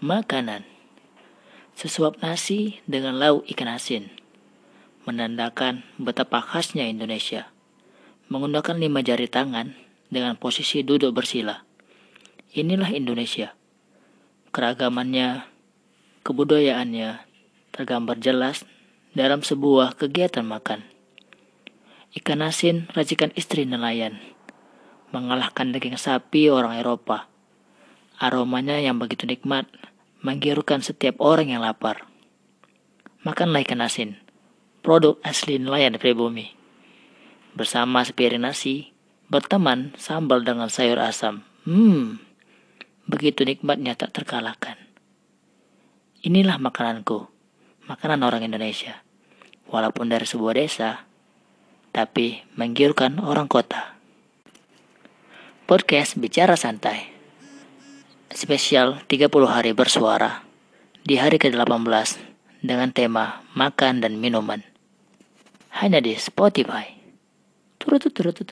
Makanan Sesuap nasi dengan lauk ikan asin menandakan betapa khasnya Indonesia. Menggunakan lima jari tangan dengan posisi duduk bersila. Inilah Indonesia. Keragamannya, kebudayaannya tergambar jelas dalam sebuah kegiatan makan. Ikan asin racikan istri nelayan, mengalahkan daging sapi orang Eropa. Aromanya yang begitu nikmat menggiurkan setiap orang yang lapar. Makanlah ikan asin, produk asli nelayan pribumi. Bersama sepiring nasi, berteman sambal dengan sayur asam. Hmm, begitu nikmatnya tak terkalahkan. Inilah makananku, makanan orang Indonesia. Walaupun dari sebuah desa, tapi menggiurkan orang kota. Podcast Bicara Santai spesial 30 hari bersuara di hari ke-18 dengan tema makan dan minuman. Hanya di Spotify. Turut turut.